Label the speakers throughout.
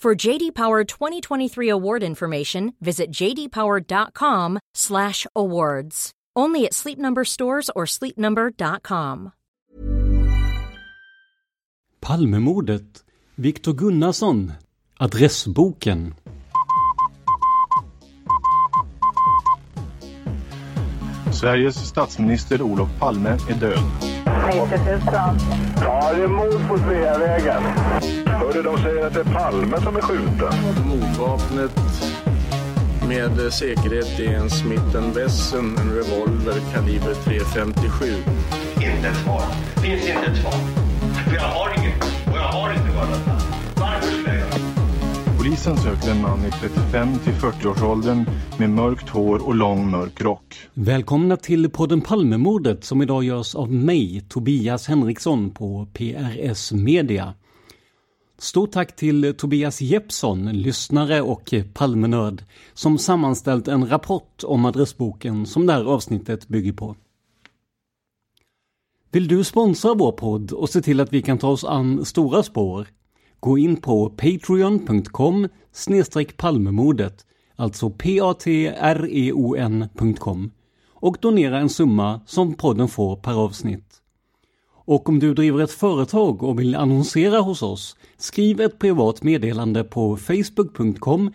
Speaker 1: For JD Power 2023 award information, visit jdpower.com/awards. Only at Sleep Number stores or sleepnumber.com.
Speaker 2: Palmemordet, Viktor Gunnarsson, Adressboken.
Speaker 3: Sveriges statsminister Olof Palme är död.
Speaker 4: 90 000.
Speaker 5: Ja, det är mord på Sveavägen. Hörde de säger att det är Palme som är skjuten.
Speaker 6: Mordvapnet med säkerhet är en Smith Wesson, en revolver kaliber .357.
Speaker 7: Inte ett svar. Finns inte ett svar. För jag har inget. Och jag har inte varit Varför skulle jag
Speaker 3: Polisen söker en man i 35 till 40-årsåldern med mörkt hår och lång mörk rock.
Speaker 2: Välkomna till podden Palmemordet som idag görs av mig, Tobias Henriksson på PRS Media. Stort tack till Tobias Jeppsson, lyssnare och Palmenörd, som sammanställt en rapport om adressboken som det här avsnittet bygger på. Vill du sponsra vår podd och se till att vi kan ta oss an stora spår? Gå in på patreon.com palmemodet, alltså p-a-t-r-e-o-n.com och donera en summa som podden får per avsnitt. Och om du driver ett företag och vill annonsera hos oss, skriv ett privat meddelande på facebook.com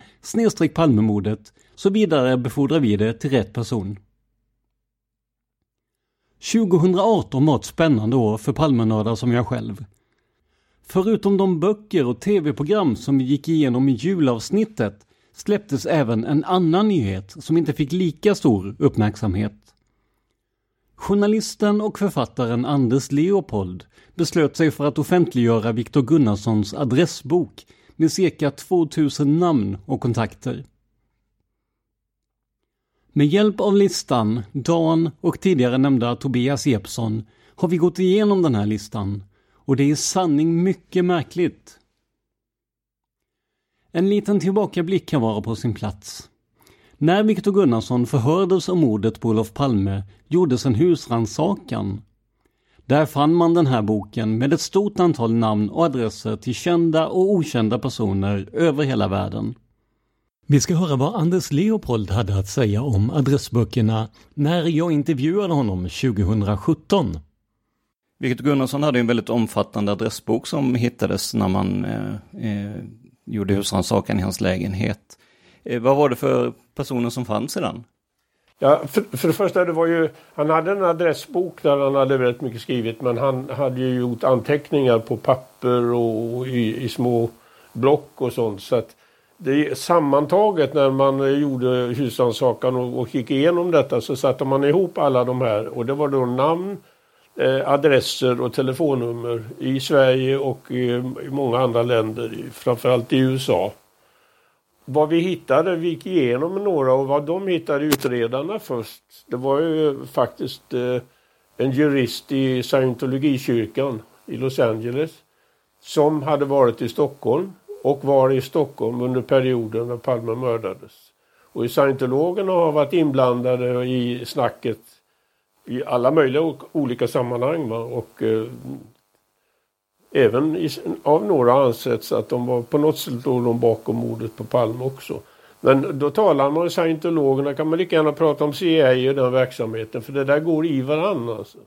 Speaker 2: palmemodet så vidarebefordrar vi det till rätt person. 2018 var ett spännande år för Palmenördar som jag själv. Förutom de böcker och tv-program som vi gick igenom i julavsnittet släpptes även en annan nyhet som inte fick lika stor uppmärksamhet. Journalisten och författaren Anders Leopold beslöt sig för att offentliggöra Viktor Gunnarssons adressbok med cirka 2000 namn och kontakter. Med hjälp av listan, Dan och tidigare nämnda Tobias Jeppsson har vi gått igenom den här listan och det är i sanning mycket märkligt. En liten tillbakablick kan vara på sin plats. När Viktor Gunnarsson förhördes om mordet på Olof Palme gjordes en husrannsakan. Där fann man den här boken med ett stort antal namn och adresser till kända och okända personer över hela världen. Vi ska höra vad Anders Leopold hade att säga om adressböckerna när jag intervjuade honom 2017.
Speaker 8: Viktor Gunnarsson hade en väldigt omfattande adressbok som hittades när man eh, eh, gjorde husrannsakan i hans lägenhet. Eh, vad var det för personer som fanns i den?
Speaker 9: Ja, för, för det första, det var ju, han hade en adressbok där han hade väldigt mycket skrivit men han hade ju gjort anteckningar på papper och i, i små block och sånt. Så att det, sammantaget när man gjorde husrannsakan och, och gick igenom detta så satte man ihop alla de här och det var då namn, eh, adresser och telefonnummer i Sverige och i, i många andra länder, framförallt i USA. Vad vi hittade, vi gick igenom några och vad de hittade utredarna först, det var ju faktiskt eh, en jurist i scientologikyrkan i Los Angeles som hade varit i Stockholm och var i Stockholm under perioden när Palme mördades. Och scientologerna har varit inblandade i snacket i alla möjliga olika sammanhang. Va? Och eh, även i, av några ansetts att de var på något sätt låg de bakom mordet på Palme också. Men då talar man om scientologerna kan man lika gärna prata om CIA och den verksamheten för det där går i varandra. Alltså.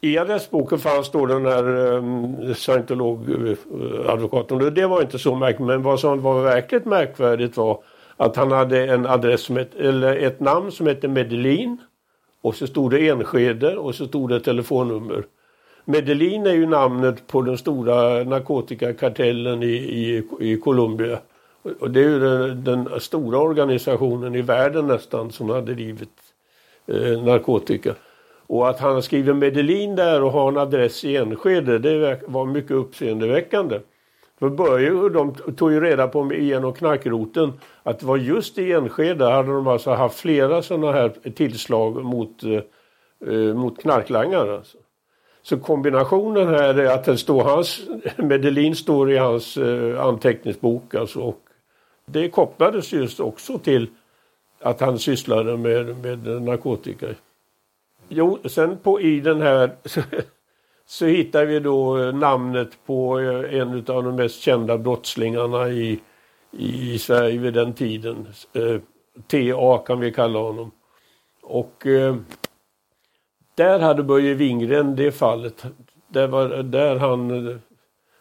Speaker 9: I adressboken fanns då den här um, scientolog-advokaten. Det var inte så märkligt men vad som var verkligt märkvärdigt var att han hade en adress som ett, eller ett namn som hette Medellin. Och så stod det Enskede och så stod det telefonnummer. Medellin är ju namnet på den stora narkotikakartellen i, i, i Colombia. Och det är ju den, den, stora organisationen i världen nästan som har drivit eh, narkotika. Och att han skriver Medellin där och har en adress i Enskede det var mycket uppseendeväckande. För började, de tog ju reda på genom knarkroten att det var just i Enskede hade de alltså haft flera sådana här tillslag mot, eh, eh, mot knarklangare. Alltså. Så kombinationen här är att det står hans, Medellin står i hans eh, anteckningsbok alltså, och det kopplades just också till att han sysslade med, med narkotika. Jo, sen på i den här så hittar vi då eh, namnet på eh, en av de mest kända brottslingarna i, i Sverige vid den tiden. Eh, TA kan vi kalla honom. Och eh, där hade Börje Wingren det fallet. Det var där han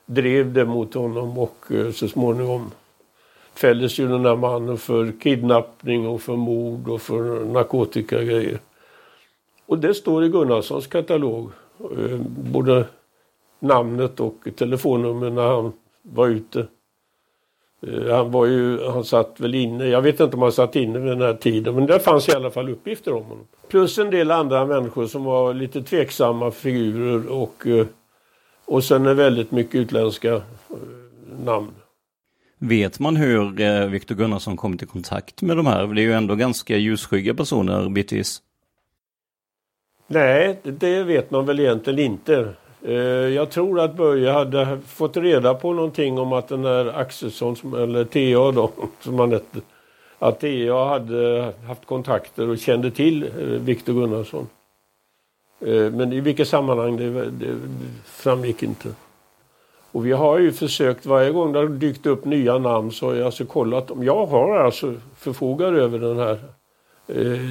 Speaker 9: drev det mot honom och eh, så småningom fälldes ju den här mannen för kidnappning och för mord och för narkotikagrejer. Och det står i Gunnarssons katalog. Eh, både namnet och telefonnummer när han var ute. Eh, han var ju, han satt väl inne, jag vet inte om han satt inne vid den här tiden men det fanns i alla fall uppgifter om honom. Plus en del andra människor som var lite tveksamma figurer och, eh, och sen väldigt mycket utländska namn.
Speaker 8: Vet man hur Viktor Gunnarsson kommit i kontakt med de här? Det är ju ändå ganska ljusskygga personer bitvis.
Speaker 9: Nej, det vet man väl egentligen inte. Eh, jag tror att Börje hade fått reda på någonting om att den där Axelsson, eller TA då, som han hette, att TA hade haft kontakter och kände till eh, Viktor Gunnarsson. Eh, men i vilket sammanhang det, det framgick inte. Och vi har ju försökt varje gång det har dykt upp nya namn så har jag alltså kollat om jag har alltså förfogar över den här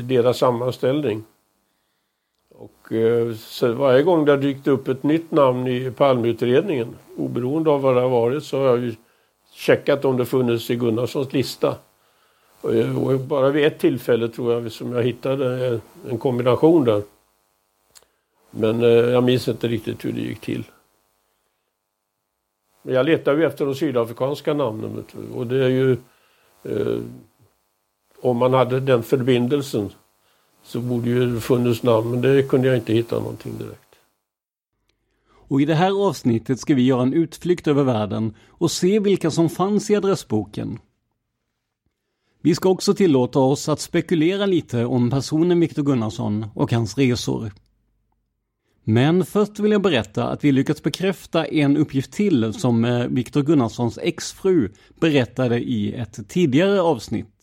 Speaker 9: deras sammanställning. Eh, så varje gång det har dykt upp ett nytt namn i Palmeutredningen, oberoende av vad det har varit, så har jag ju checkat om det funnits i Gunnarssons lista. Och, eh, bara vid ett tillfälle tror jag som jag hittade eh, en kombination där. Men jag minns inte riktigt hur det gick till. Men jag letar ju efter de sydafrikanska namnen och det är ju eh, om man hade den förbindelsen så borde ju funnits namn, men det kunde jag inte hitta någonting direkt.
Speaker 2: Och i det här avsnittet ska vi göra en utflykt över världen och se vilka som fanns i adressboken. Vi ska också tillåta oss att spekulera lite om personen Viktor Gunnarsson och hans resor. Men först vill jag berätta att vi lyckats bekräfta en uppgift till som eh, Viktor Gunnarssons exfru berättade i ett tidigare avsnitt.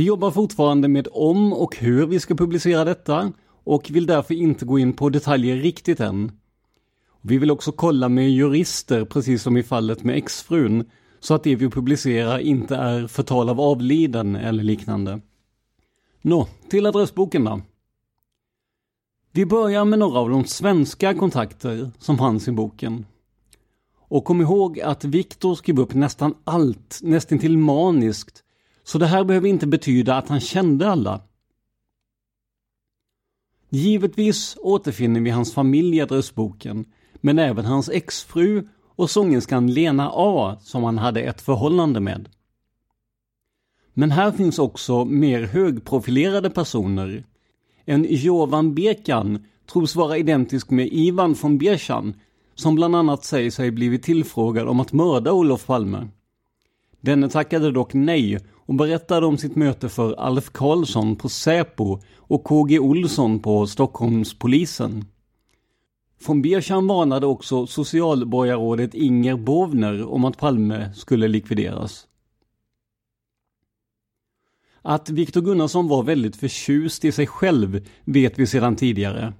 Speaker 2: Vi jobbar fortfarande med om och hur vi ska publicera detta och vill därför inte gå in på detaljer riktigt än. Vi vill också kolla med jurister, precis som i fallet med exfrun, så att det vi publicerar inte är förtal av avliden eller liknande. Nå, till adressboken då. Vi börjar med några av de svenska kontakter som fanns i boken. Och kom ihåg att Viktor skrev upp nästan allt, nästan till maniskt, så det här behöver inte betyda att han kände alla. Givetvis återfinner vi hans familj i adressboken, men även hans exfru och sångerskan Lena A som han hade ett förhållande med. Men här finns också mer högprofilerade personer. En Jovan Bekan tros vara identisk med Ivan von Bierchan som bland annat säger sig blivit tillfrågad om att mörda Olof Palme. Denne tackade dock nej och berättade om sitt möte för Alf Karlsson på Säpo och KG Olsson på Stockholmspolisen. Von Bierchan varnade också socialborgarrådet Inger Bovner om att Palme skulle likvideras. Att Viktor Gunnarsson var väldigt förtjust i sig själv vet vi sedan tidigare.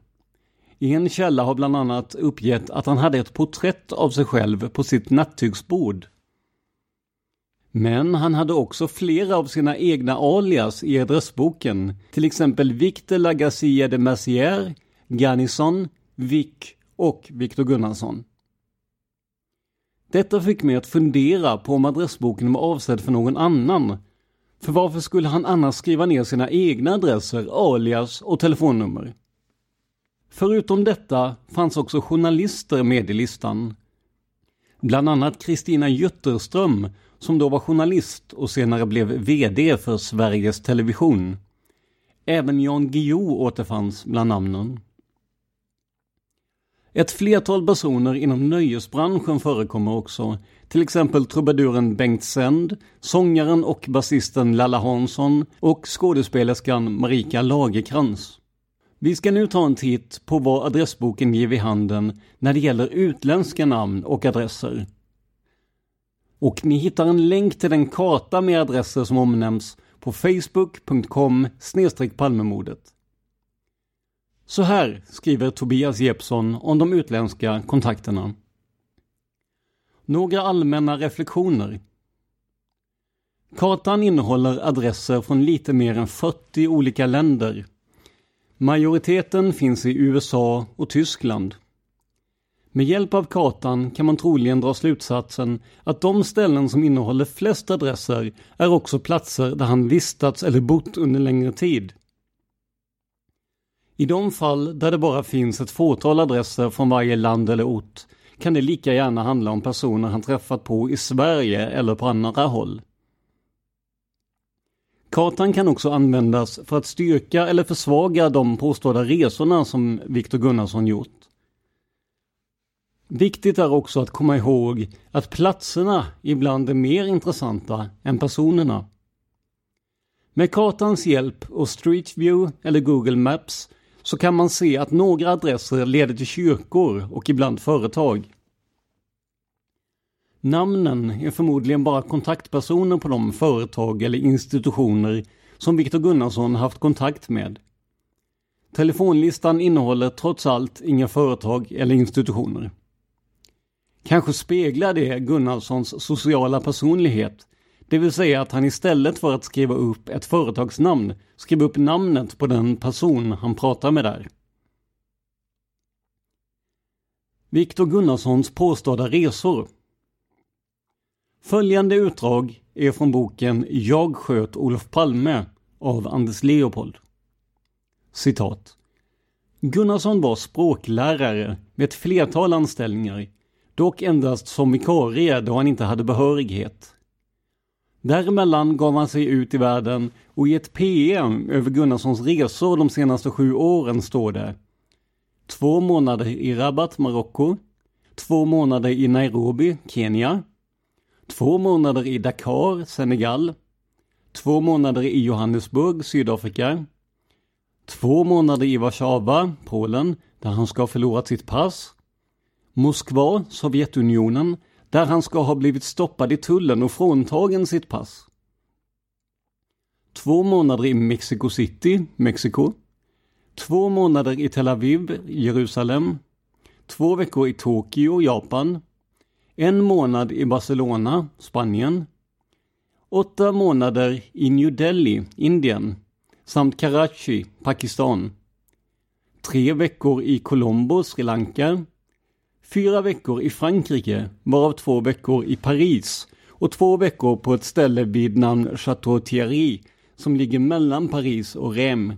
Speaker 2: En källa har bland annat uppgett att han hade ett porträtt av sig själv på sitt nattygsbord. Men han hade också flera av sina egna alias i adressboken, till exempel Victor Lagacia de Massier, Garnison, Vic och Victor Gunnarsson. Detta fick mig att fundera på om adressboken var avsedd för någon annan. För varför skulle han annars skriva ner sina egna adresser, alias och telefonnummer? Förutom detta fanns också journalister med i listan. Bland annat Kristina Jutterström som då var journalist och senare blev VD för Sveriges Television. Även Jan Guillou återfanns bland namnen. Ett flertal personer inom nöjesbranschen förekommer också, till exempel trubaduren Bengt Sänd, sångaren och basisten Lalla Hansson och skådespelerskan Marika Lagerkrans. Vi ska nu ta en titt på vad adressboken ger vid handen när det gäller utländska namn och adresser. Och ni hittar en länk till den karta med adresser som omnämns på facebook.com palmemordet. Så här skriver Tobias Jeppsson om de utländska kontakterna. Några allmänna reflektioner. Kartan innehåller adresser från lite mer än 40 olika länder. Majoriteten finns i USA och Tyskland. Med hjälp av kartan kan man troligen dra slutsatsen att de ställen som innehåller flest adresser är också platser där han vistats eller bott under längre tid. I de fall där det bara finns ett fåtal adresser från varje land eller ort kan det lika gärna handla om personer han träffat på i Sverige eller på andra håll. Kartan kan också användas för att styrka eller försvaga de påstådda resorna som Viktor Gunnarsson gjort. Viktigt är också att komma ihåg att platserna ibland är mer intressanta än personerna. Med kartans hjälp och Street View eller Google Maps så kan man se att några adresser leder till kyrkor och ibland företag. Namnen är förmodligen bara kontaktpersoner på de företag eller institutioner som Viktor Gunnarsson haft kontakt med. Telefonlistan innehåller trots allt inga företag eller institutioner. Kanske speglar det Gunnarssons sociala personlighet, det vill säga att han istället för att skriva upp ett företagsnamn skriver upp namnet på den person han pratar med där. Viktor Gunnarssons påstådda resor Följande utdrag är från boken Jag sköt Olof Palme av Anders Leopold. Citat. Gunnarsson var språklärare med ett flertal anställningar dock endast som vikarie då han inte hade behörighet. Däremellan gav han sig ut i världen och i ett PM över Gunnarssons resor de senaste sju åren står det Två månader i Rabat, Marocko. Två månader i Nairobi, Kenya. Två månader i Dakar, Senegal. Två månader i Johannesburg, Sydafrika. Två månader i Warszawa, Polen, där han ska ha förlorat sitt pass. Moskva, Sovjetunionen, där han ska ha blivit stoppad i tullen och fråntagen sitt pass. Två månader i Mexico City, Mexiko. Två månader i Tel Aviv, Jerusalem. Två veckor i Tokyo, Japan. En månad i Barcelona, Spanien. Åtta månader i New Delhi, Indien. Samt Karachi, Pakistan. Tre veckor i Colombo, Sri Lanka fyra veckor i Frankrike, varav två veckor i Paris och två veckor på ett ställe vid namn Chateau Thierry som ligger mellan Paris och Reims.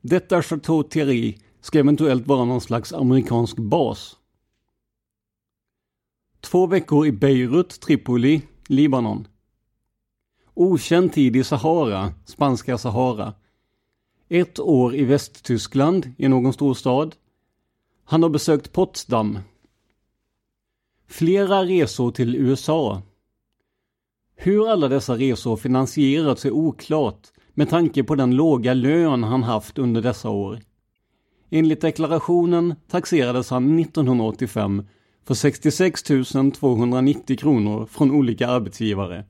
Speaker 2: Detta Chateau Thierry ska eventuellt vara någon slags amerikansk bas. Två veckor i Beirut, Tripoli, Libanon. Okänd tid i Sahara, spanska Sahara. Ett år i Västtyskland, i någon storstad. Han har besökt Potsdam. Flera resor till USA. Hur alla dessa resor finansierats är oklart med tanke på den låga lön han haft under dessa år. Enligt deklarationen taxerades han 1985 för 66 290 kronor från olika arbetsgivare.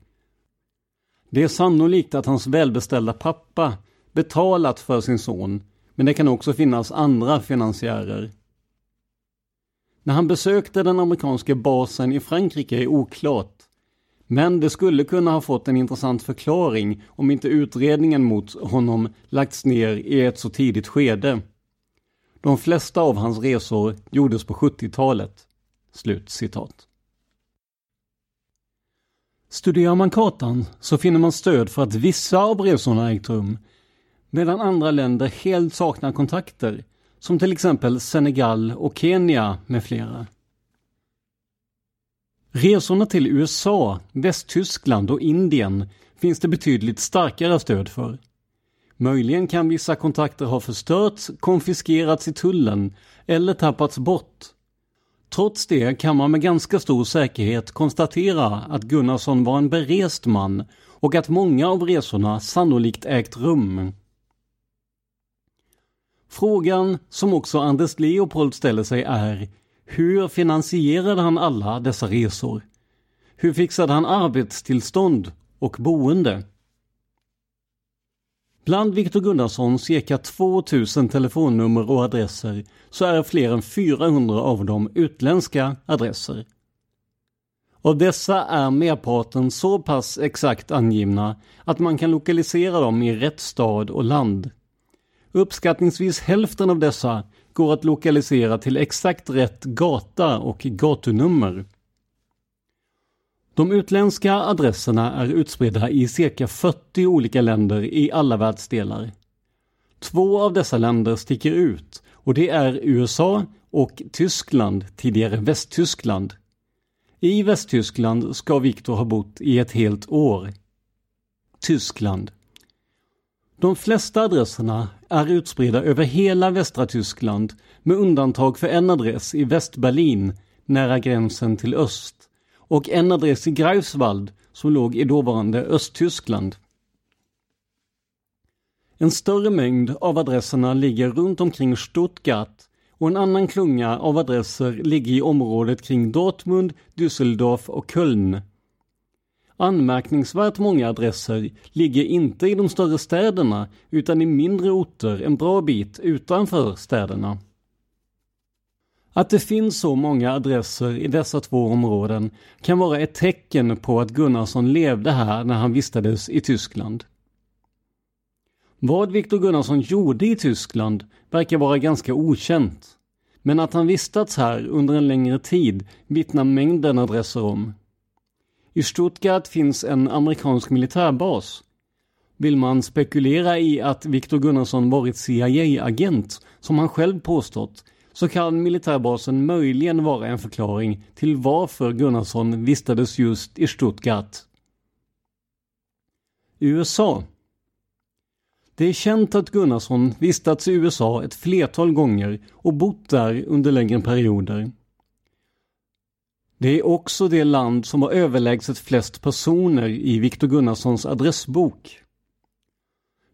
Speaker 2: Det är sannolikt att hans välbeställda pappa betalat för sin son, men det kan också finnas andra finansiärer. När han besökte den amerikanska basen i Frankrike är oklart, men det skulle kunna ha fått en intressant förklaring om inte utredningen mot honom lagts ner i ett så tidigt skede. De flesta av hans resor gjordes på 70-talet. Slut citat. Studerar man kartan så finner man stöd för att vissa av resorna ägt rum, medan andra länder helt saknar kontakter, som till exempel Senegal och Kenya med flera. Resorna till USA, Västtyskland och Indien finns det betydligt starkare stöd för. Möjligen kan vissa kontakter ha förstörts, konfiskerats i tullen eller tappats bort. Trots det kan man med ganska stor säkerhet konstatera att Gunnarsson var en berest man och att många av resorna sannolikt ägt rum. Frågan som också Anders Leopold ställer sig är hur finansierade han alla dessa resor? Hur fixade han arbetstillstånd och boende? Bland Viktor Gunnarssons cirka 2000 telefonnummer och adresser så är fler än 400 av dem utländska adresser. Av dessa är merparten så pass exakt angivna att man kan lokalisera dem i rätt stad och land. Uppskattningsvis hälften av dessa går att lokalisera till exakt rätt gata och gatunummer. De utländska adresserna är utspridda i cirka 40 olika länder i alla världsdelar. Två av dessa länder sticker ut och det är USA och Tyskland, tidigare Västtyskland. I Västtyskland ska Viktor ha bott i ett helt år. Tyskland. De flesta adresserna är utspridda över hela västra Tyskland med undantag för en adress i Västberlin nära gränsen till öst och en adress i Greifswald som låg i dåvarande Östtyskland. En större mängd av adresserna ligger runt omkring Stuttgart och en annan klunga av adresser ligger i området kring Dortmund, Düsseldorf och Köln. Anmärkningsvärt många adresser ligger inte i de större städerna utan i mindre orter en bra bit utanför städerna. Att det finns så många adresser i dessa två områden kan vara ett tecken på att Gunnarsson levde här när han vistades i Tyskland. Vad Viktor Gunnarsson gjorde i Tyskland verkar vara ganska okänt. Men att han vistats här under en längre tid vittnar mängden adresser om. I Stuttgart finns en amerikansk militärbas. Vill man spekulera i att Viktor Gunnarsson varit CIA-agent, som han själv påstått, så kan militärbasen möjligen vara en förklaring till varför Gunnarsson vistades just i Stuttgart. USA Det är känt att Gunnarsson vistats i USA ett flertal gånger och bott där under längre perioder. Det är också det land som har överlägset flest personer i Viktor Gunnarssons adressbok.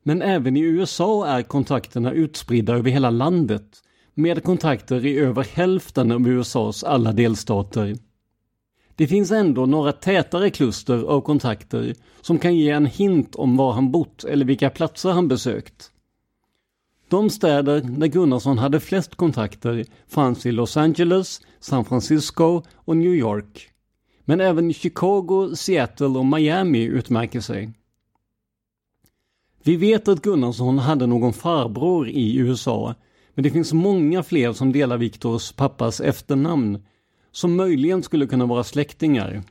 Speaker 2: Men även i USA är kontakterna utspridda över hela landet med kontakter i över hälften av USAs alla delstater. Det finns ändå några tätare kluster av kontakter som kan ge en hint om var han bott eller vilka platser han besökt. De städer där Gunnarsson hade flest kontakter fanns i Los Angeles, San Francisco och New York. Men även Chicago, Seattle och Miami utmärker sig. Vi vet att Gunnarsson hade någon farbror i USA men det finns många fler som delar Viktors pappas efternamn, som möjligen skulle kunna vara släktingar.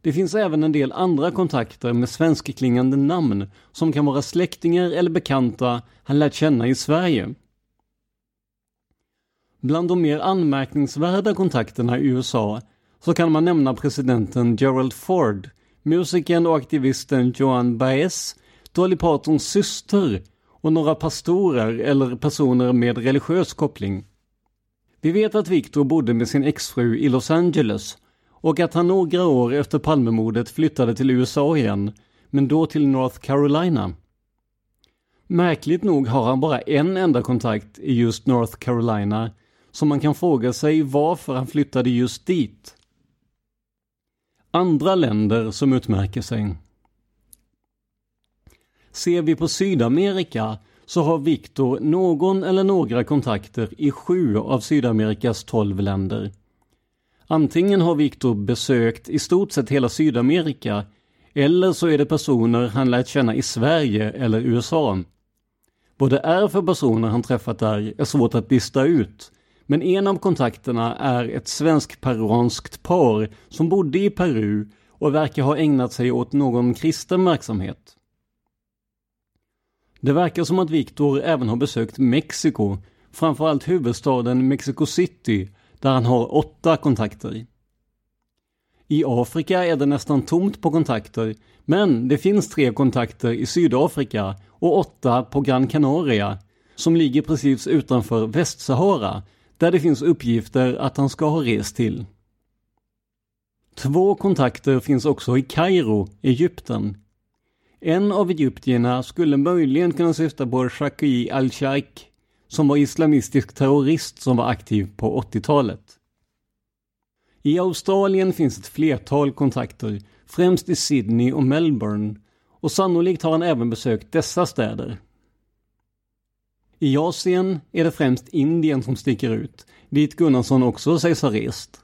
Speaker 2: Det finns även en del andra kontakter med svenskklingande namn som kan vara släktingar eller bekanta han lärt känna i Sverige. Bland de mer anmärkningsvärda kontakterna i USA så kan man nämna presidenten Gerald Ford, musikern och aktivisten Joan Baez, Dolly Partons syster och några pastorer eller personer med religiös koppling. Vi vet att Victor bodde med sin exfru i Los Angeles och att han några år efter Palmemordet flyttade till USA igen, men då till North Carolina. Märkligt nog har han bara en enda kontakt i just North Carolina, så man kan fråga sig varför han flyttade just dit. Andra länder som utmärker sig. Ser vi på Sydamerika så har Viktor någon eller några kontakter i sju av Sydamerikas tolv länder. Antingen har Viktor besökt i stort sett hela Sydamerika eller så är det personer han lärt känna i Sverige eller USA. Vad det är för personer han träffat där är svårt att lista ut. Men en av kontakterna är ett svensk-peruanskt par som bodde i Peru och verkar ha ägnat sig åt någon kristen verksamhet. Det verkar som att Viktor även har besökt Mexiko, framförallt huvudstaden Mexico City, där han har åtta kontakter. I Afrika är det nästan tomt på kontakter, men det finns tre kontakter i Sydafrika och åtta på Gran Canaria, som ligger precis utanför Västsahara, där det finns uppgifter att han ska ha rest till. Två kontakter finns också i Kairo, Egypten. En av egyptierna skulle möjligen kunna syfta på Shaki Al-Shaik som var islamistisk terrorist som var aktiv på 80-talet. I Australien finns ett flertal kontakter, främst i Sydney och Melbourne, och sannolikt har han även besökt dessa städer. I Asien är det främst Indien som sticker ut, dit Gunnarsson också sägs ha rest.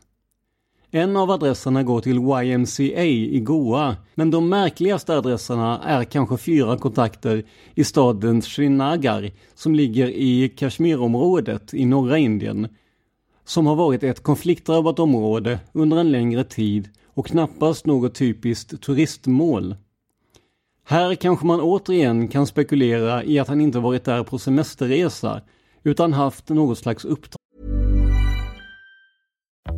Speaker 2: En av adresserna går till YMCA i Goa, men de märkligaste adresserna är kanske fyra kontakter i staden Srinagar som ligger i Kashmirområdet i norra Indien, som har varit ett konfliktdrabbat område under en längre tid och knappast något typiskt turistmål. Här kanske man återigen kan spekulera i att han inte varit där på semesterresa utan haft något slags uppdrag.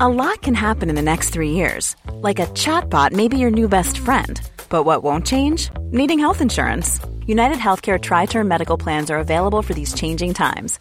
Speaker 4: A lot can happen in the next three years. Like a chatbot maybe your new best friend. But what won't change? Needing health insurance. United Healthcare Tri Term Medical Plans are available for these changing times.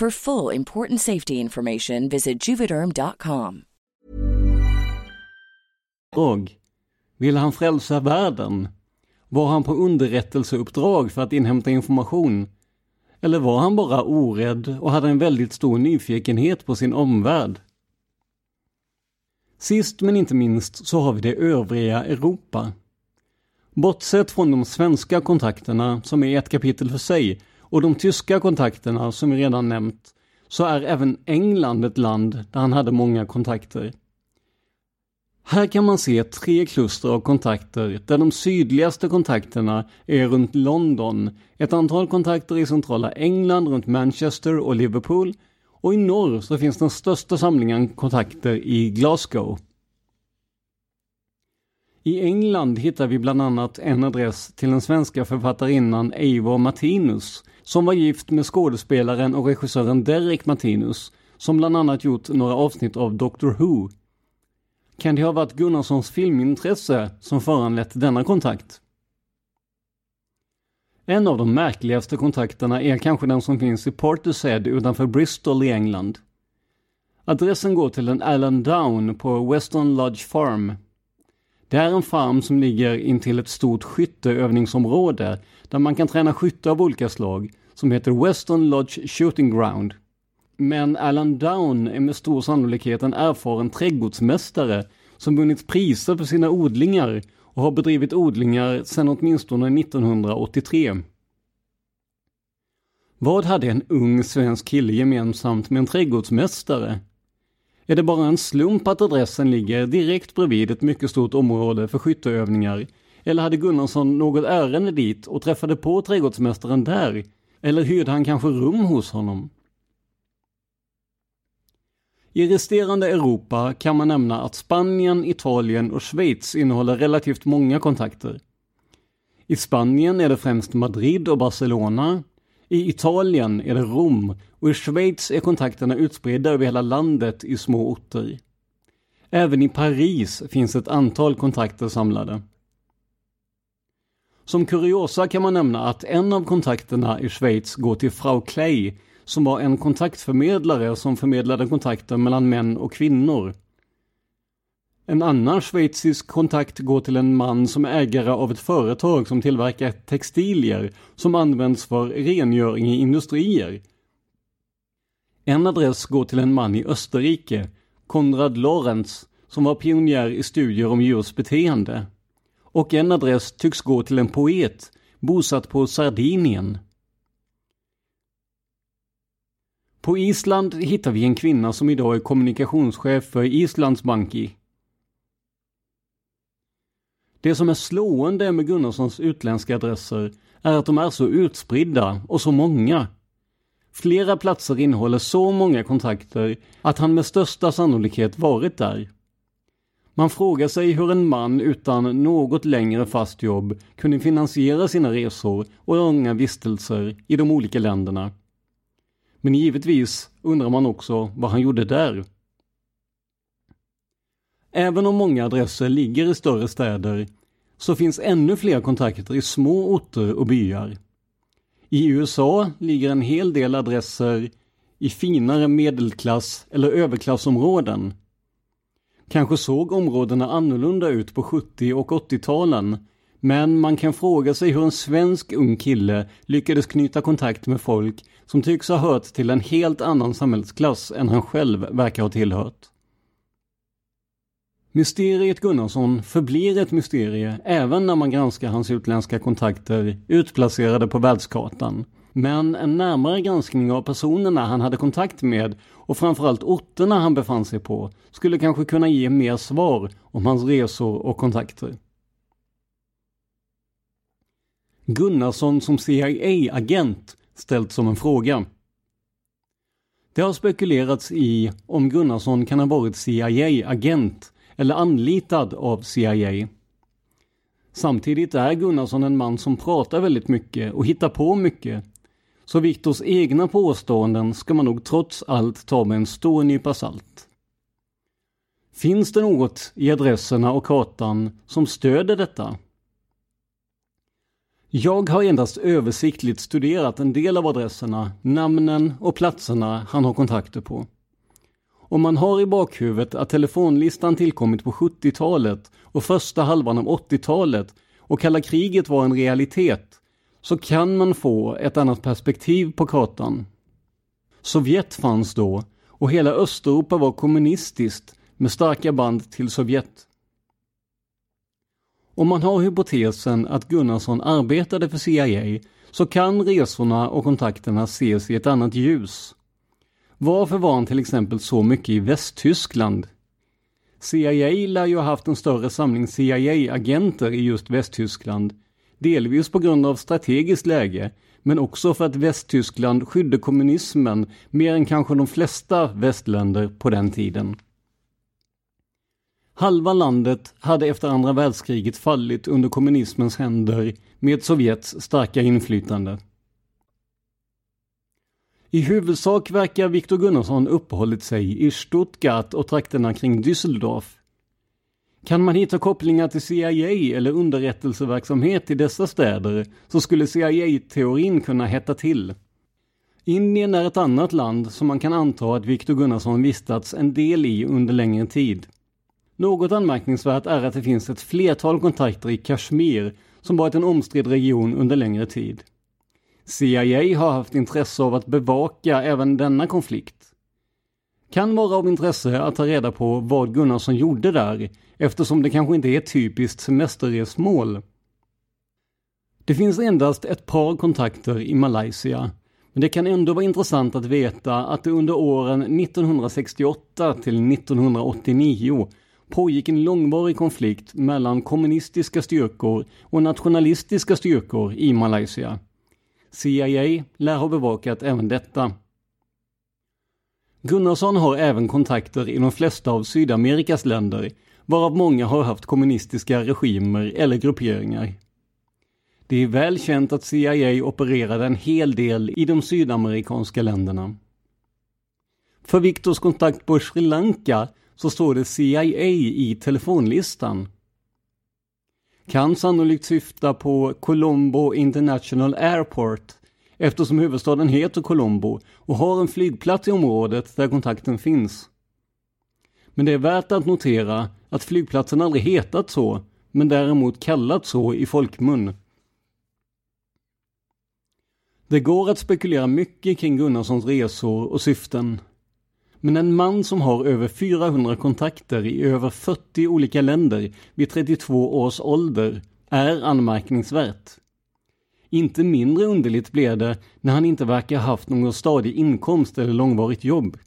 Speaker 10: For full important safety information, visit juvederm.com.
Speaker 2: Och ville han frälsa världen? Var han på underrättelseuppdrag för att inhämta information? Eller var han bara orädd och hade en väldigt stor nyfikenhet på sin omvärld? Sist men inte minst så har vi det övriga Europa. Bortsett från de svenska kontakterna som är ett kapitel för sig och de tyska kontakterna som vi redan nämnt så är även England ett land där han hade många kontakter. Här kan man se tre kluster av kontakter där de sydligaste kontakterna är runt London, ett antal kontakter i centrala England runt Manchester och Liverpool Och i norr så finns den största samlingen kontakter i Glasgow. I England hittar vi bland annat en adress till den svenska författarinnan Eivor Martinus som var gift med skådespelaren och regissören Derek Martinus som bland annat gjort några avsnitt av Doctor Who. Kan det ha varit Gunnarssons filmintresse som föranlett denna kontakt? En av de märkligaste kontakterna är kanske den som finns i Portishead utanför Bristol i England. Adressen går till en Alan Down på Western Lodge Farm. Det är en farm som ligger intill ett stort skytteövningsområde där man kan träna skytte av olika slag som heter Weston Lodge Shooting Ground. Men Alan Down är med stor sannolikhet en erfaren trädgårdsmästare som vunnit priser för sina odlingar och har bedrivit odlingar sedan åtminstone 1983. Vad hade en ung svensk kille gemensamt med en trädgårdsmästare? Är det bara en slump att adressen ligger direkt bredvid ett mycket stort område för skytteövningar? Eller hade Gunnarsson något ärende dit och träffade på trädgårdsmästaren där? Eller hyrde han kanske rum hos honom? I resterande Europa kan man nämna att Spanien, Italien och Schweiz innehåller relativt många kontakter. I Spanien är det främst Madrid och Barcelona. I Italien är det Rom och i Schweiz är kontakterna utspridda över hela landet i små orter. Även i Paris finns ett antal kontakter samlade. Som kuriosa kan man nämna att en av kontakterna i Schweiz går till Frau Clay som var en kontaktförmedlare som förmedlade kontakter mellan män och kvinnor. En annan schweizisk kontakt går till en man som är ägare av ett företag som tillverkar textilier som används för rengöring i industrier. En adress går till en man i Österrike, Konrad Lorenz, som var pionjär i studier om djurs beteende. Och en adress tycks gå till en poet, bosatt på Sardinien. På Island hittar vi en kvinna som idag är kommunikationschef för Islands Banki. Det som är slående med Gunnarssons utländska adresser är att de är så utspridda och så många. Flera platser innehåller så många kontakter att han med största sannolikhet varit där. Man frågar sig hur en man utan något längre fast jobb kunde finansiera sina resor och långa vistelser i de olika länderna. Men givetvis undrar man också vad han gjorde där. Även om många adresser ligger i större städer så finns ännu fler kontakter i små orter och byar. I USA ligger en hel del adresser i finare medelklass eller överklassområden. Kanske såg områdena annorlunda ut på 70 och 80-talen men man kan fråga sig hur en svensk ung kille lyckades knyta kontakt med folk som tycks ha hört till en helt annan samhällsklass än han själv verkar ha tillhört. Mysteriet Gunnarsson förblir ett mysterie även när man granskar hans utländska kontakter utplacerade på världskartan. Men en närmare granskning av personerna han hade kontakt med och framförallt orterna han befann sig på skulle kanske kunna ge mer svar om hans resor och kontakter. Gunnarsson som CIA-agent ställt som en fråga. Det har spekulerats i om Gunnarsson kan ha varit CIA-agent eller anlitad av CIA. Samtidigt är Gunnarsson en man som pratar väldigt mycket och hittar på mycket. Så Viktors egna påståenden ska man nog trots allt ta med en stor nypa salt. Finns det något i adresserna och kartan som stöder detta? Jag har endast översiktligt studerat en del av adresserna, namnen och platserna han har kontakter på. Om man har i bakhuvudet att telefonlistan tillkommit på 70-talet och första halvan av 80-talet och kalla kriget var en realitet så kan man få ett annat perspektiv på kartan. Sovjet fanns då och hela Östeuropa var kommunistiskt med starka band till Sovjet. Om man har hypotesen att Gunnarsson arbetade för CIA så kan resorna och kontakterna ses i ett annat ljus. Varför var han till exempel så mycket i Västtyskland? CIA lär ju ha haft en större samling CIA-agenter i just Västtyskland, delvis på grund av strategiskt läge, men också för att Västtyskland skydde kommunismen mer än kanske de flesta västländer på den tiden. Halva landet hade efter andra världskriget fallit under kommunismens händer med Sovjets starka inflytande. I huvudsak verkar Viktor Gunnarsson uppehållit sig i Stuttgart och trakterna kring Düsseldorf. Kan man hitta kopplingar till CIA eller underrättelseverksamhet i dessa städer så skulle CIA-teorin kunna hetta till. Indien är ett annat land som man kan anta att Viktor Gunnarsson vistats en del i under längre tid. Något anmärkningsvärt är att det finns ett flertal kontakter i Kashmir som varit en omstridd region under längre tid. CIA har haft intresse av att bevaka även denna konflikt. Kan vara av intresse att ta reda på vad Gunnarsson gjorde där eftersom det kanske inte är ett typiskt semesterresmål. Det finns endast ett par kontakter i Malaysia men det kan ändå vara intressant att veta att det under åren 1968 till 1989 pågick en långvarig konflikt mellan kommunistiska styrkor och nationalistiska styrkor i Malaysia. CIA lär ha bevakat även detta. Gunnarsson har även kontakter i de flesta av Sydamerikas länder, varav många har haft kommunistiska regimer eller grupperingar. Det är väl känt att CIA opererade en hel del i de sydamerikanska länderna. För Viktors kontakt på Sri Lanka så står det CIA i telefonlistan. Kan sannolikt syfta på Colombo International Airport eftersom huvudstaden heter Colombo och har en flygplats i området där kontakten finns. Men det är värt att notera att flygplatsen aldrig hetat så, men däremot kallats så i folkmun. Det går att spekulera mycket kring Gunnarssons resor och syften. Men en man som har över 400 kontakter i över 40 olika länder vid 32 års ålder är anmärkningsvärt. Inte mindre underligt blev det när han inte verkar haft någon stadig inkomst eller långvarigt jobb.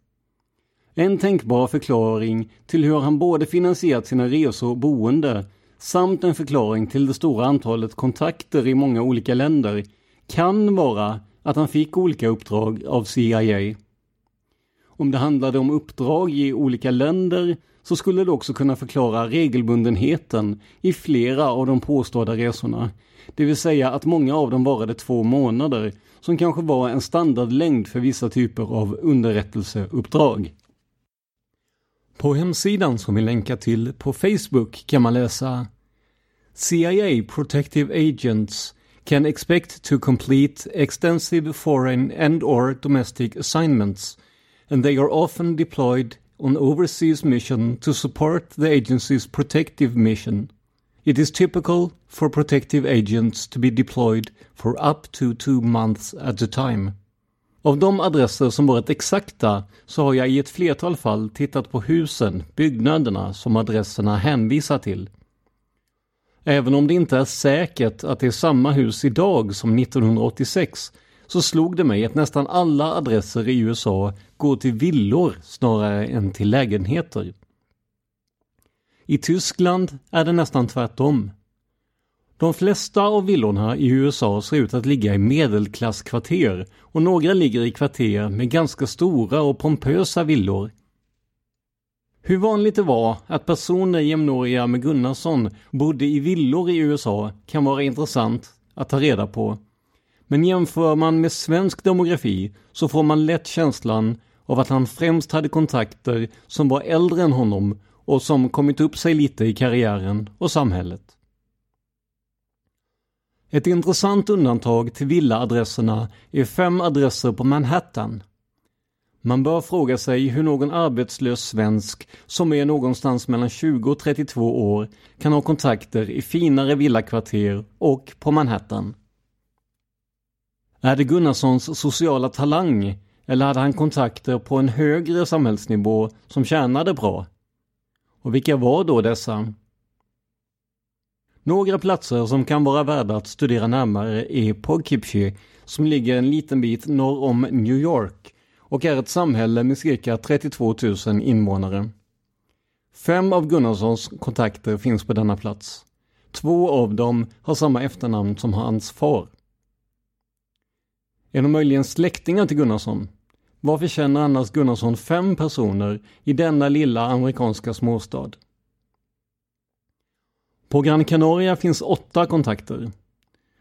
Speaker 2: En tänkbar förklaring till hur han både finansierat sina resor och boende samt en förklaring till det stora antalet kontakter i många olika länder kan vara att han fick olika uppdrag av CIA. Om det handlade om uppdrag i olika länder så skulle det också kunna förklara regelbundenheten i flera av de påstådda resorna. Det vill säga att många av dem varade två månader, som kanske var en standardlängd för vissa typer av underrättelseuppdrag. På hemsidan som vi länkar till på Facebook kan man läsa CIA Protective Agents can expect to complete extensive foreign and or domestic assignments and they are often deployed on overseas mission to support the agency's protective mission. It is typical for protective agents to be deployed for up to two months at a time. Av de adresser som varit exakta så har jag i ett flertal fall tittat på husen, byggnaderna som adresserna hänvisar till. Även om det inte är säkert att det är samma hus idag som 1986 så slog det mig att nästan alla adresser i USA går till villor snarare än till lägenheter. I Tyskland är det nästan tvärtom. De flesta av villorna i USA ser ut att ligga i medelklasskvarter och några ligger i kvarter med ganska stora och pompösa villor. Hur vanligt det var att personer jämnåriga med Gunnarsson bodde i villor i USA kan vara intressant att ta reda på. Men jämför man med svensk demografi så får man lätt känslan av att han främst hade kontakter som var äldre än honom och som kommit upp sig lite i karriären och samhället. Ett intressant undantag till villaadresserna är fem adresser på Manhattan. Man bör fråga sig hur någon arbetslös svensk som är någonstans mellan 20 och 32 år kan ha kontakter i finare villakvarter och på Manhattan. Är det Gunnarssons sociala talang eller hade han kontakter på en högre samhällsnivå som tjänade bra? Och vilka var då dessa? Några platser som kan vara värda att studera närmare är Poughkeepsie som ligger en liten bit norr om New York och är ett samhälle med cirka 32 000 invånare. Fem av Gunnarssons kontakter finns på denna plats. Två av dem har samma efternamn som hans far. Är de möjligen släktingar till Gunnarsson? Varför känner annars Gunnarsson fem personer i denna lilla amerikanska småstad? På Gran Canaria finns åtta kontakter.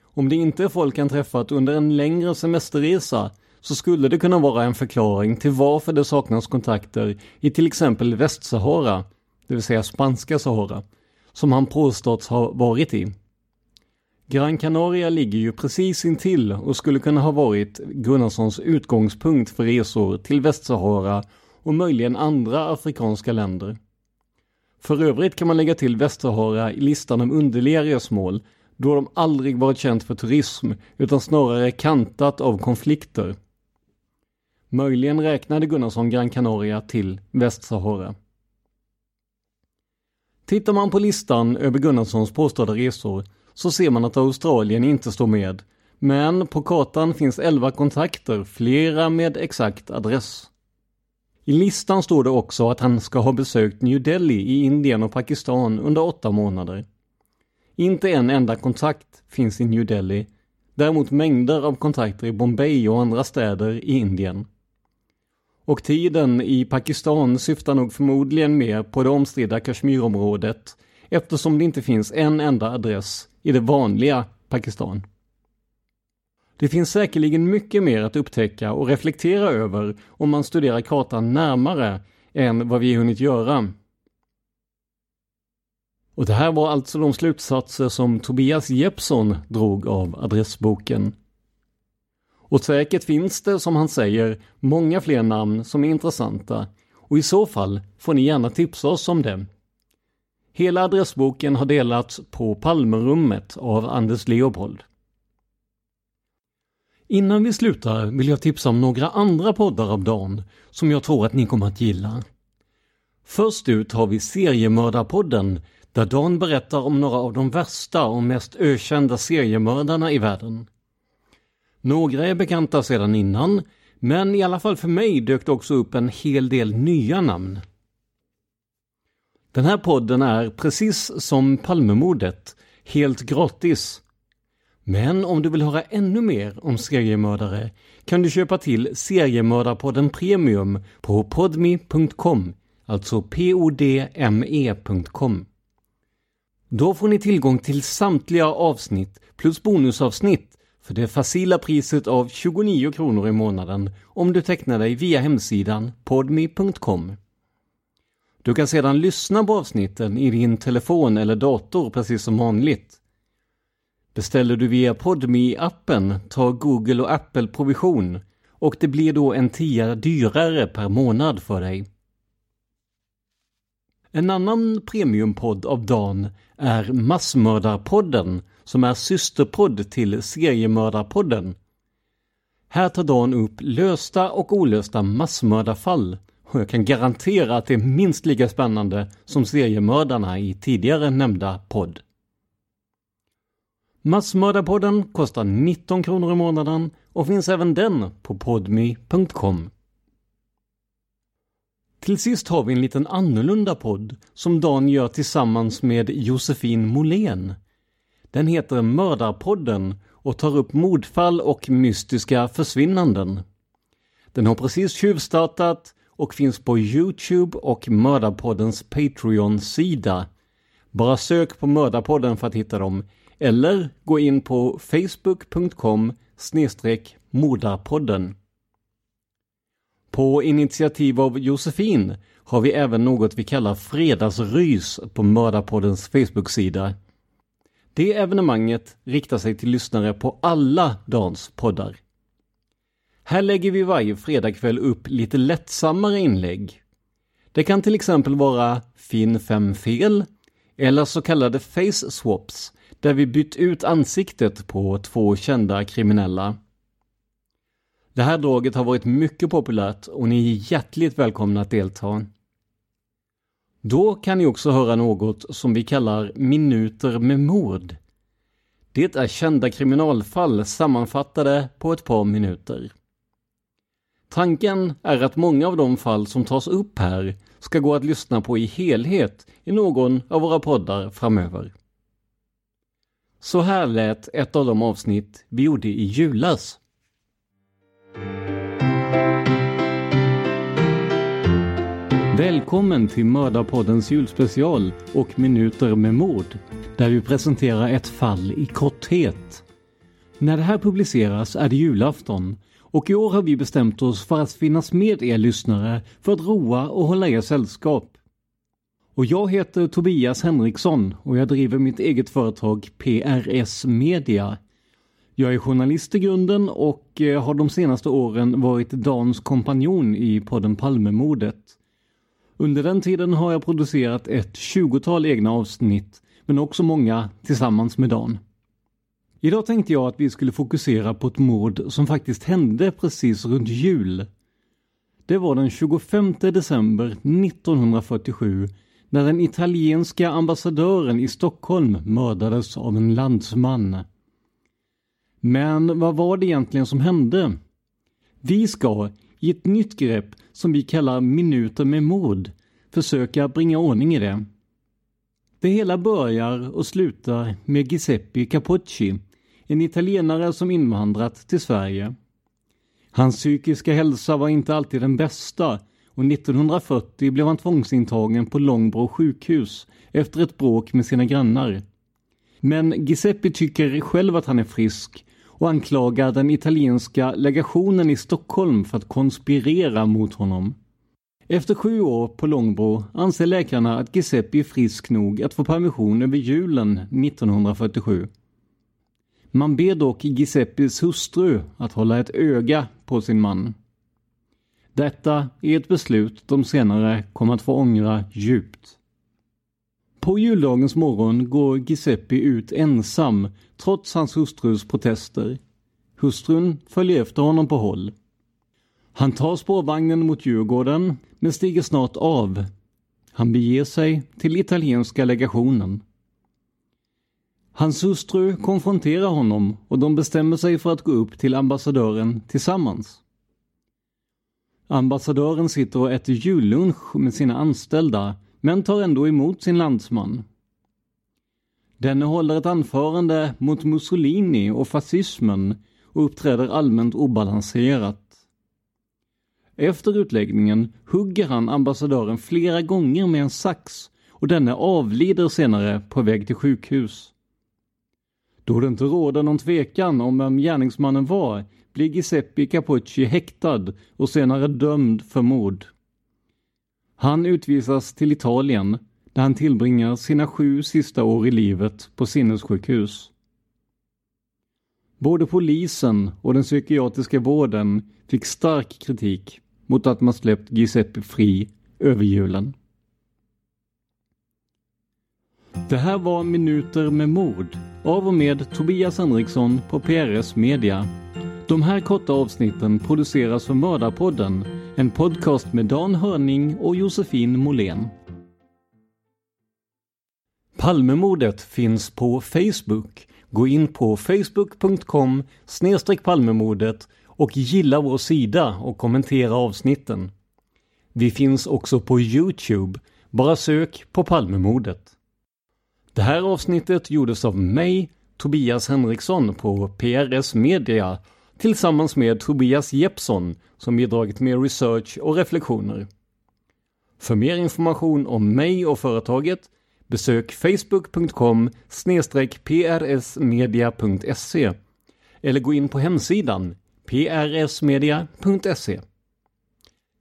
Speaker 2: Om det inte är folk han träffat under en längre semesterresa så skulle det kunna vara en förklaring till varför det saknas kontakter i till exempel Västsahara, det vill säga spanska Sahara, som han påståtts ha varit i. Gran Canaria ligger ju precis intill och skulle kunna ha varit Gunnarssons utgångspunkt för resor till Västsahara och möjligen andra afrikanska länder. För övrigt kan man lägga till Västsahara i listan om underliga resmål då de aldrig varit känt för turism utan snarare kantat av konflikter. Möjligen räknade Gunnarsson Gran Canaria till Västsahara. Tittar man på listan över Gunnarssons påstådda resor så ser man att Australien inte står med. Men på kartan finns 11 kontakter, flera med exakt adress. I listan står det också att han ska ha besökt New Delhi i Indien och Pakistan under åtta månader. Inte en enda kontakt finns i New Delhi, däremot mängder av kontakter i Bombay och andra städer i Indien. Och tiden i Pakistan syftar nog förmodligen mer på det omstridda Kashmirområdet eftersom det inte finns en enda adress i det vanliga Pakistan. Det finns säkerligen mycket mer att upptäcka och reflektera över om man studerar kartan närmare än vad vi hunnit göra. Och det här var alltså de slutsatser som Tobias Jeppsson drog av adressboken. Och säkert finns det, som han säger, många fler namn som är intressanta och i så fall får ni gärna tipsa oss om det. Hela adressboken har delats på Palmerummet av Anders Leopold. Innan vi slutar vill jag tipsa om några andra poddar av Dan som jag tror att ni kommer att gilla. Först ut har vi Seriemördarpodden där Dan berättar om några av de värsta och mest ökända seriemördarna i världen. Några är bekanta sedan innan, men i alla fall för mig dök det också upp en hel del nya namn. Den här podden är precis som Palmemordet, helt gratis. Men om du vill höra ännu mer om seriemördare kan du köpa till Seriemördarpodden Premium på podmi.com alltså podme.com. Då får ni tillgång till samtliga avsnitt plus bonusavsnitt för det facila priset av 29 kronor i månaden om du tecknar dig via hemsidan podmi.com du kan sedan lyssna på avsnitten i din telefon eller dator precis som vanligt. Beställer du via podme appen tar Google och Apple provision och det blir då en tia dyrare per månad för dig. En annan premiumpodd av Dan är Massmördarpodden som är systerpodd till Seriemördarpodden. Här tar Dan upp lösta och olösta massmördarfall och jag kan garantera att det är minst lika spännande som seriemördarna i tidigare nämnda podd. Massmördarpodden kostar 19 kronor i månaden och finns även den på podme.com. Till sist har vi en liten annorlunda podd som Dan gör tillsammans med Josefin Molén. Den heter Mördarpodden och tar upp mordfall och mystiska försvinnanden. Den har precis tjuvstartat och finns på Youtube och Mördarpoddens Patreon-sida. Bara sök på Mördarpodden för att hitta dem eller gå in på facebook.com mordarpodden. På initiativ av Josefin har vi även något vi kallar Fredagsrys på Mördarpoddens Facebook-sida. Det evenemanget riktar sig till lyssnare på alla Dans poddar. Här lägger vi varje fredagkväll upp lite lättsammare inlägg. Det kan till exempel vara Finn fem fel eller så kallade face swaps där vi bytt ut ansiktet på två kända kriminella. Det här draget har varit mycket populärt och ni är hjärtligt välkomna att delta. Då kan ni också höra något som vi kallar Minuter med mord. Det är kända kriminalfall sammanfattade på ett par minuter. Tanken är att många av de fall som tas upp här ska gå att lyssna på i helhet i någon av våra poddar framöver. Så här lät ett av de avsnitt vi gjorde i julas. Välkommen till Mördarpoddens julspecial och Minuter med mord, där vi presenterar ett fall i korthet. När det här publiceras är det julafton och i år har vi bestämt oss för att finnas med er lyssnare för att roa och hålla er sällskap. Och jag heter Tobias Henriksson och jag driver mitt eget företag PRS Media. Jag är journalist i grunden och eh, har de senaste åren varit Dans kompanjon i podden Palmemordet. Under den tiden har jag producerat ett tjugotal egna avsnitt, men också många tillsammans med Dan. Idag tänkte jag att vi skulle fokusera på ett mord som faktiskt hände precis runt jul. Det var den 25 december 1947 när den italienska ambassadören i Stockholm mördades av en landsman. Men vad var det egentligen som hände? Vi ska, i ett nytt grepp som vi kallar Minuter med mord, försöka bringa ordning i det. Det hela börjar och slutar med Giuseppe Capocci, en italienare som invandrat till Sverige. Hans psykiska hälsa var inte alltid den bästa och 1940 blev han tvångsintagen på Långbro sjukhus efter ett bråk med sina grannar. Men Giuseppe tycker själv att han är frisk och anklagar den italienska legationen i Stockholm för att konspirera mot honom. Efter sju år på Långbro anser läkarna att Giuseppe är frisk nog att få permission över julen 1947. Man ber dock Giuseppes hustru att hålla ett öga på sin man. Detta är ett beslut de senare kommer att få ångra djupt. På juldagens morgon går Giuseppe ut ensam trots hans hustrus protester. Hustrun följer efter honom på håll. Han tar spårvagnen mot Djurgården men stiger snart av. Han beger sig till italienska legationen. Hans hustru konfronterar honom och de bestämmer sig för att gå upp till ambassadören tillsammans. Ambassadören sitter och äter jullunch med sina anställda men tar ändå emot sin landsman. Denne håller ett anförande mot Mussolini och fascismen och uppträder allmänt obalanserat. Efter utläggningen hugger han ambassadören flera gånger med en sax och denne avlider senare på väg till sjukhus. Då det inte råder någon tvekan om vem gärningsmannen var blir Giuseppe Capucci häktad och senare dömd för mord. Han utvisas till Italien där han tillbringar sina sju sista år i livet på sinnessjukhus. Både polisen och den psykiatriska vården fick stark kritik mot att man släppt Giuseppe fri över julen. Det här var Minuter med mord av och med Tobias Henriksson på PRS Media. De här korta avsnitten produceras för Mördarpodden, en podcast med Dan Hörning och Josefin Måhlén. Palmemordet finns på Facebook. Gå in på facebook.com palmemordet och gilla vår sida och kommentera avsnitten. Vi finns också på Youtube. Bara sök på Palmemordet. Det här avsnittet gjordes av mig, Tobias Henriksson på PRS Media tillsammans med Tobias Jeppsson som bidragit med research och reflektioner. För mer information om mig och företaget besök facebook.com prsmedia.se eller gå in på hemsidan prsmedia.se.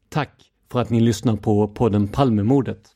Speaker 2: Tack för att ni lyssnar på podden Palmemordet.